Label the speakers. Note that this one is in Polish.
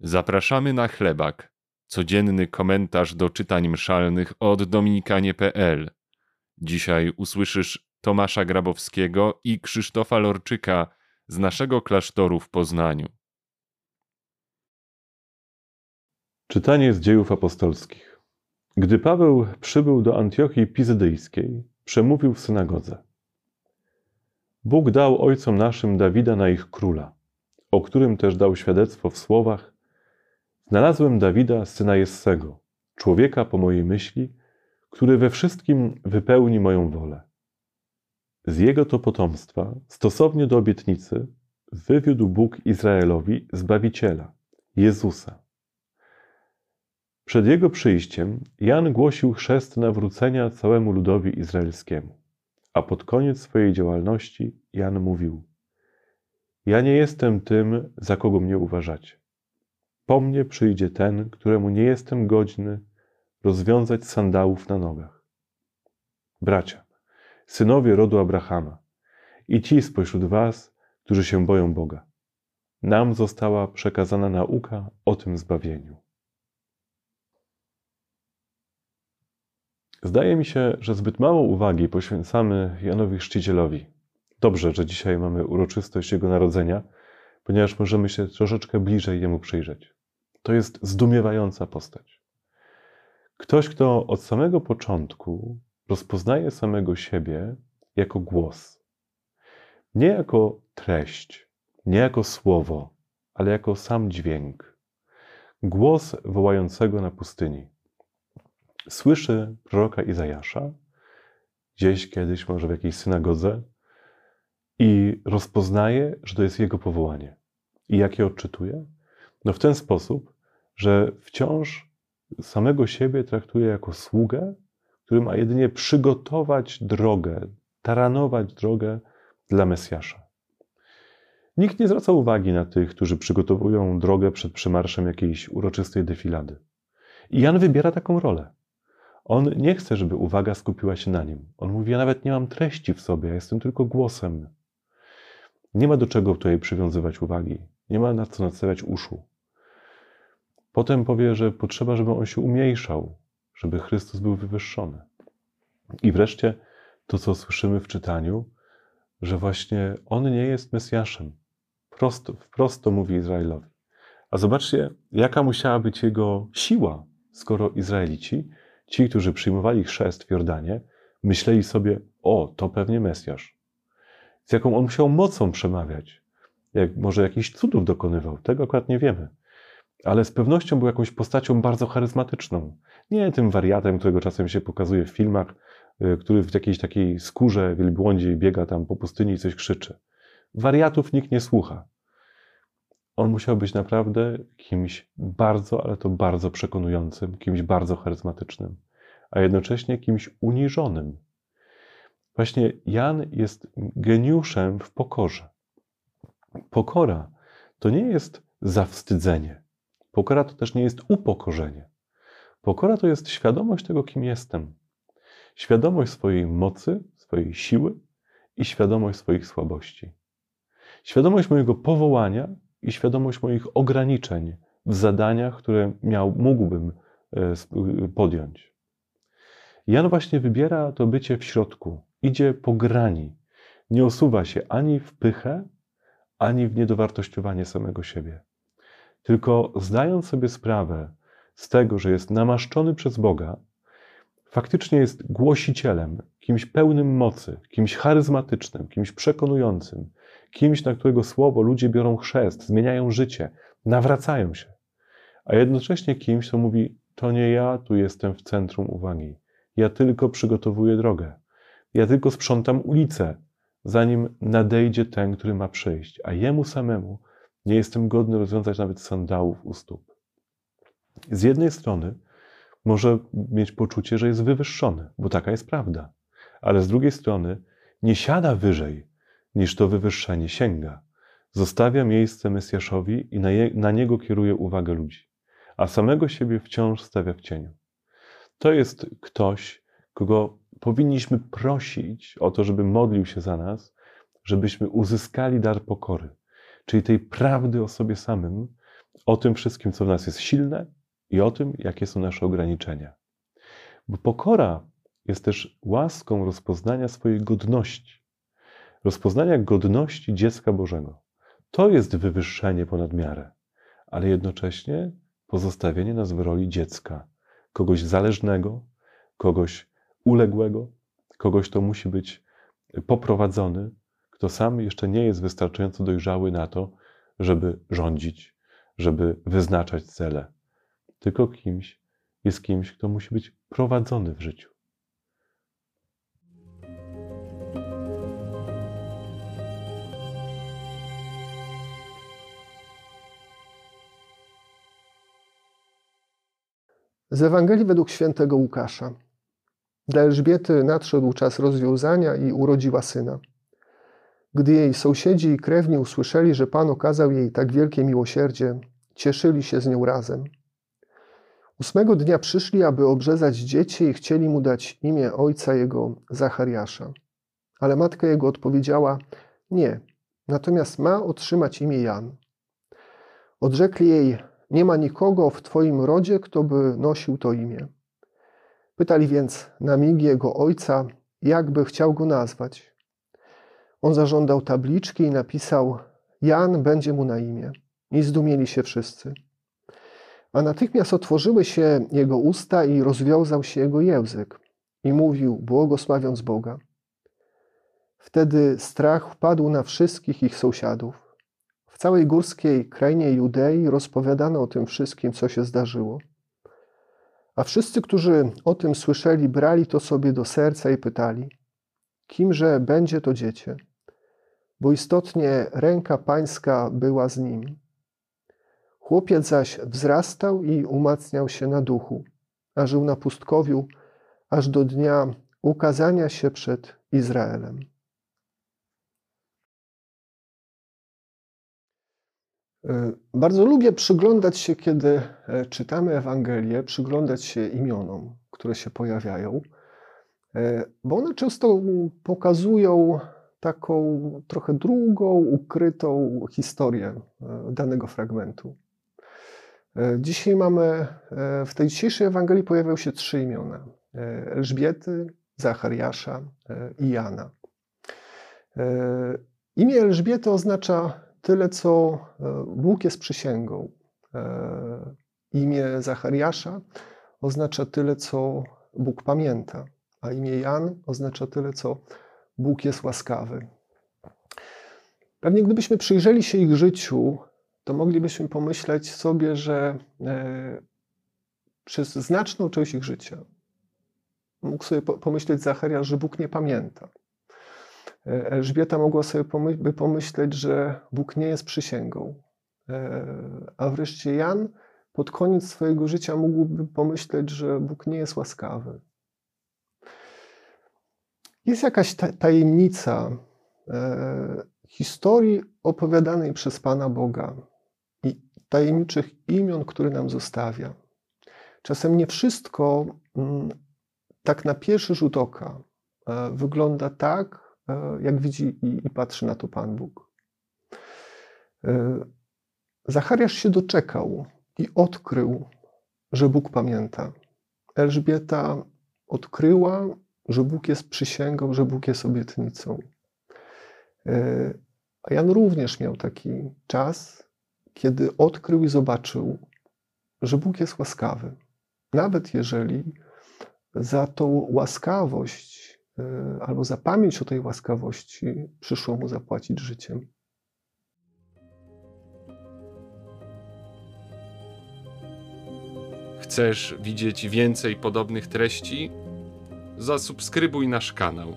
Speaker 1: Zapraszamy na chlebak. Codzienny komentarz do czytań mszalnych od dominikanie.pl. Dzisiaj usłyszysz Tomasza Grabowskiego i Krzysztofa Lorczyka z naszego klasztoru w Poznaniu.
Speaker 2: Czytanie z dziejów apostolskich. Gdy Paweł przybył do Antiochii Pizydyjskiej, przemówił w synagodze. Bóg dał ojcom naszym Dawida na ich króla, o którym też dał świadectwo w słowach Znalazłem Dawida, syna Jessego, człowieka po mojej myśli, który we wszystkim wypełni moją wolę. Z jego to potomstwa, stosownie do obietnicy, wywiódł Bóg Izraelowi Zbawiciela, Jezusa. Przed jego przyjściem Jan głosił chrzest nawrócenia całemu ludowi izraelskiemu, a pod koniec swojej działalności Jan mówił: Ja nie jestem tym, za kogo mnie uważacie. Po mnie przyjdzie ten, któremu nie jestem godzny rozwiązać sandałów na nogach. Bracia, synowie rodu Abrahama i ci spośród was, którzy się boją Boga. Nam została przekazana nauka o tym zbawieniu. Zdaje mi się, że zbyt mało uwagi poświęcamy Janowi Chrzcicielowi. Dobrze, że dzisiaj mamy uroczystość Jego narodzenia, ponieważ możemy się troszeczkę bliżej Jemu przyjrzeć. To jest zdumiewająca postać. Ktoś, kto od samego początku rozpoznaje samego siebie jako głos. Nie jako treść, nie jako słowo, ale jako sam dźwięk. Głos wołającego na pustyni. Słyszy proroka Izajasza, gdzieś kiedyś, może w jakiejś synagodze, i rozpoznaje, że to jest jego powołanie. I jak je odczytuje? No w ten sposób, że wciąż samego siebie traktuje jako sługę, który ma jedynie przygotować drogę, taranować drogę dla Mesjasza. Nikt nie zwraca uwagi na tych, którzy przygotowują drogę przed przymarszem jakiejś uroczystej defilady. I Jan wybiera taką rolę. On nie chce, żeby uwaga skupiła się na nim. On mówi: Ja nawet nie mam treści w sobie, ja jestem tylko głosem. Nie ma do czego tutaj przywiązywać uwagi, nie ma na co nastawiać uszu. Potem powie, że potrzeba, żeby on się umniejszał, żeby Chrystus był wywyższony. I wreszcie to, co słyszymy w czytaniu, że właśnie on nie jest Mesjaszem. Prosto, wprost to mówi Izraelowi. A zobaczcie, jaka musiała być jego siła, skoro Izraelici, ci, którzy przyjmowali chrzest w Jordanie, myśleli sobie, o, to pewnie Mesjasz. Z jaką on musiał mocą przemawiać. Jak może jakichś cudów dokonywał, tego akurat nie wiemy ale z pewnością był jakąś postacią bardzo charyzmatyczną. Nie tym wariatem, którego czasem się pokazuje w filmach, y, który w jakiejś takiej skórze wielbłądziej biega tam po pustyni i coś krzyczy. Wariatów nikt nie słucha. On musiał być naprawdę kimś bardzo, ale to bardzo przekonującym, kimś bardzo charyzmatycznym, a jednocześnie kimś uniżonym. Właśnie Jan jest geniuszem w pokorze. Pokora to nie jest zawstydzenie. Pokora to też nie jest upokorzenie. Pokora to jest świadomość tego, kim jestem. Świadomość swojej mocy, swojej siły i świadomość swoich słabości. Świadomość mojego powołania i świadomość moich ograniczeń w zadaniach, które miał, mógłbym e, podjąć. Jan właśnie wybiera to bycie w środku, idzie po grani, nie osuwa się ani w pychę, ani w niedowartościowanie samego siebie tylko zdając sobie sprawę z tego, że jest namaszczony przez Boga, faktycznie jest głosicielem, kimś pełnym mocy, kimś charyzmatycznym, kimś przekonującym, kimś, na którego słowo ludzie biorą chrzest, zmieniają życie, nawracają się, a jednocześnie kimś, kto mówi: To nie ja tu jestem w centrum uwagi. Ja tylko przygotowuję drogę. Ja tylko sprzątam ulicę, zanim nadejdzie ten, który ma przyjść, a jemu samemu nie jestem godny rozwiązać nawet sandałów u stóp. Z jednej strony może mieć poczucie, że jest wywyższony, bo taka jest prawda, ale z drugiej strony nie siada wyżej niż to wywyższenie sięga. Zostawia miejsce Mesjaszowi i na, je, na niego kieruje uwagę ludzi, a samego siebie wciąż stawia w cieniu. To jest ktoś, kogo powinniśmy prosić o to, żeby modlił się za nas, żebyśmy uzyskali dar pokory czyli tej prawdy o sobie samym, o tym wszystkim, co w nas jest silne i o tym, jakie są nasze ograniczenia. Bo pokora jest też łaską rozpoznania swojej godności, rozpoznania godności dziecka Bożego. To jest wywyższenie ponad miarę, ale jednocześnie pozostawienie nas w roli dziecka, kogoś zależnego, kogoś uległego, kogoś, kto musi być poprowadzony, kto sam jeszcze nie jest wystarczająco dojrzały na to, żeby rządzić, żeby wyznaczać cele, tylko kimś jest kimś, kto musi być prowadzony w życiu.
Speaker 3: Z Ewangelii według świętego Łukasza. Dla Elżbiety nadszedł czas rozwiązania i urodziła syna. Gdy jej sąsiedzi i krewni usłyszeli, że Pan okazał jej tak wielkie miłosierdzie, cieszyli się z nią razem. Ósmego dnia przyszli, aby obrzezać dziecię i chcieli mu dać imię ojca jego Zachariasza. Ale matka jego odpowiedziała: Nie, natomiast ma otrzymać imię Jan. Odrzekli jej: Nie ma nikogo w twoim rodzie, kto by nosił to imię. Pytali więc na mig jego ojca, jakby chciał go nazwać. On zażądał tabliczki i napisał: Jan będzie mu na imię. I zdumieli się wszyscy. A natychmiast otworzyły się jego usta i rozwiązał się jego język. I mówił, błogosławiąc Boga. Wtedy strach wpadł na wszystkich ich sąsiadów. W całej górskiej krainie Judei rozpowiadano o tym wszystkim, co się zdarzyło. A wszyscy, którzy o tym słyszeli, brali to sobie do serca i pytali: Kimże będzie to dziecię? Bo istotnie ręka pańska była z nim. Chłopiec zaś wzrastał i umacniał się na duchu, a żył na pustkowiu, aż do dnia ukazania się przed Izraelem. E, bardzo lubię przyglądać się, kiedy e, czytamy Ewangelię, przyglądać się imionom, które się pojawiają, e, bo one często pokazują taką trochę drugą, ukrytą historię danego fragmentu. Dzisiaj mamy, w tej dzisiejszej Ewangelii pojawiają się trzy imiona: Elżbiety, Zachariasza i Jana. Imię Elżbiety oznacza tyle, co e, Bóg jest przysięgą. E, imię Zachariasza oznacza tyle, co Bóg pamięta, a imię Jan oznacza tyle, co Bóg jest łaskawy. Pewnie gdybyśmy przyjrzeli się ich życiu, to moglibyśmy pomyśleć sobie, że e, przez znaczną część ich życia mógł sobie pomyśleć Zachariasz, że Bóg nie pamięta. Elżbieta mogła sobie by pomyśleć, że Bóg nie jest przysięgą. E, a wreszcie Jan pod koniec swojego życia mógłby pomyśleć, że Bóg nie jest łaskawy. Jest jakaś tajemnica e, historii opowiadanej przez Pana Boga i tajemniczych imion, które nam zostawia. Czasem nie wszystko mm, tak na pierwszy rzut oka e, wygląda tak, E, jak widzi i, patrzy na to Pan Bóg. Zachariasz się doczekał i odkrył, że Bóg pamięta. Elżbieta odkryła, że Bóg jest przysięgą, że Bóg jest obietnicą. E, a Jan również miał taki czas, kiedy odkrył i zobaczył, że Bóg jest łaskawy. Nawet jeżeli za tą łaskawość E, albo za pamięć o tej łaskawości przyszło mu zapłacić życiem.
Speaker 1: Chcesz widzieć więcej podobnych treści? Zasubskrybuj nasz kanał.